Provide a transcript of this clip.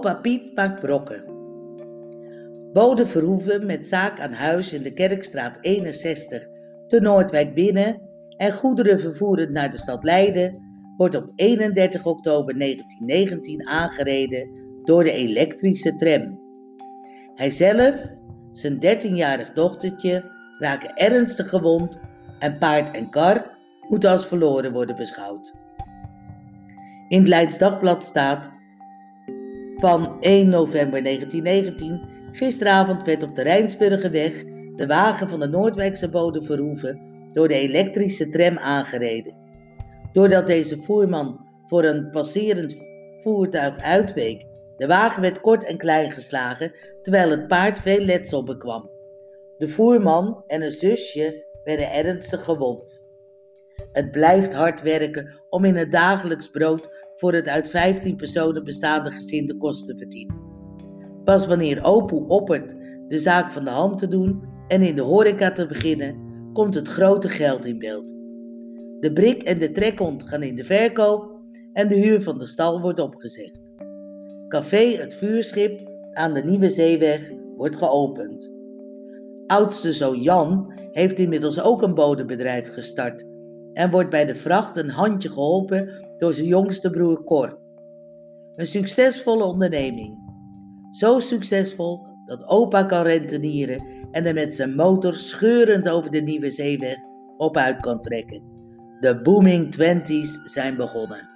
Opa Piet maakt brokken. Bode Verhoeven met zaak aan huis in de Kerkstraat 61 te Noordwijk binnen en goederen vervoerend naar de stad Leiden wordt op 31 oktober 1919 aangereden door de elektrische tram. Hij zelf, zijn 13-jarig dochtertje, raken ernstig gewond en paard en kar moeten als verloren worden beschouwd. In het Leids Dagblad staat van 1 november 1919, gisteravond werd op de Rijnsburgerweg de wagen van de Noordwijkse bode Verhoeven door de elektrische tram aangereden. Doordat deze voerman voor een passerend voertuig uitweek, de wagen werd kort en klein geslagen, terwijl het paard veel letsel bekwam. De voerman en een zusje werden ernstig gewond. Het blijft hard werken om in het dagelijks brood voor het uit 15 personen bestaande gezin de kosten te verdienen. Pas wanneer Opoe oppert de zaak van de hand te doen en in de horeca te beginnen, komt het grote geld in beeld. De brik en de trekhond gaan in de verkoop en de huur van de stal wordt opgezegd. Café Het Vuurschip aan de Nieuwe Zeeweg wordt geopend. Oudste zoon Jan heeft inmiddels ook een bodembedrijf gestart en wordt bij de vracht een handje geholpen door zijn jongste broer Cor. Een succesvolle onderneming. Zo succesvol dat opa kan rentenieren en er met zijn motor scheurend over de nieuwe zeeweg op uit kan trekken. De booming twenties zijn begonnen.